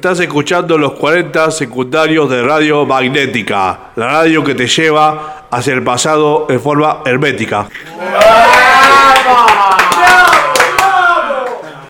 Estás escuchando los 40 secundarios de Radio Magnética, la radio que te lleva hacia el pasado en forma hermética.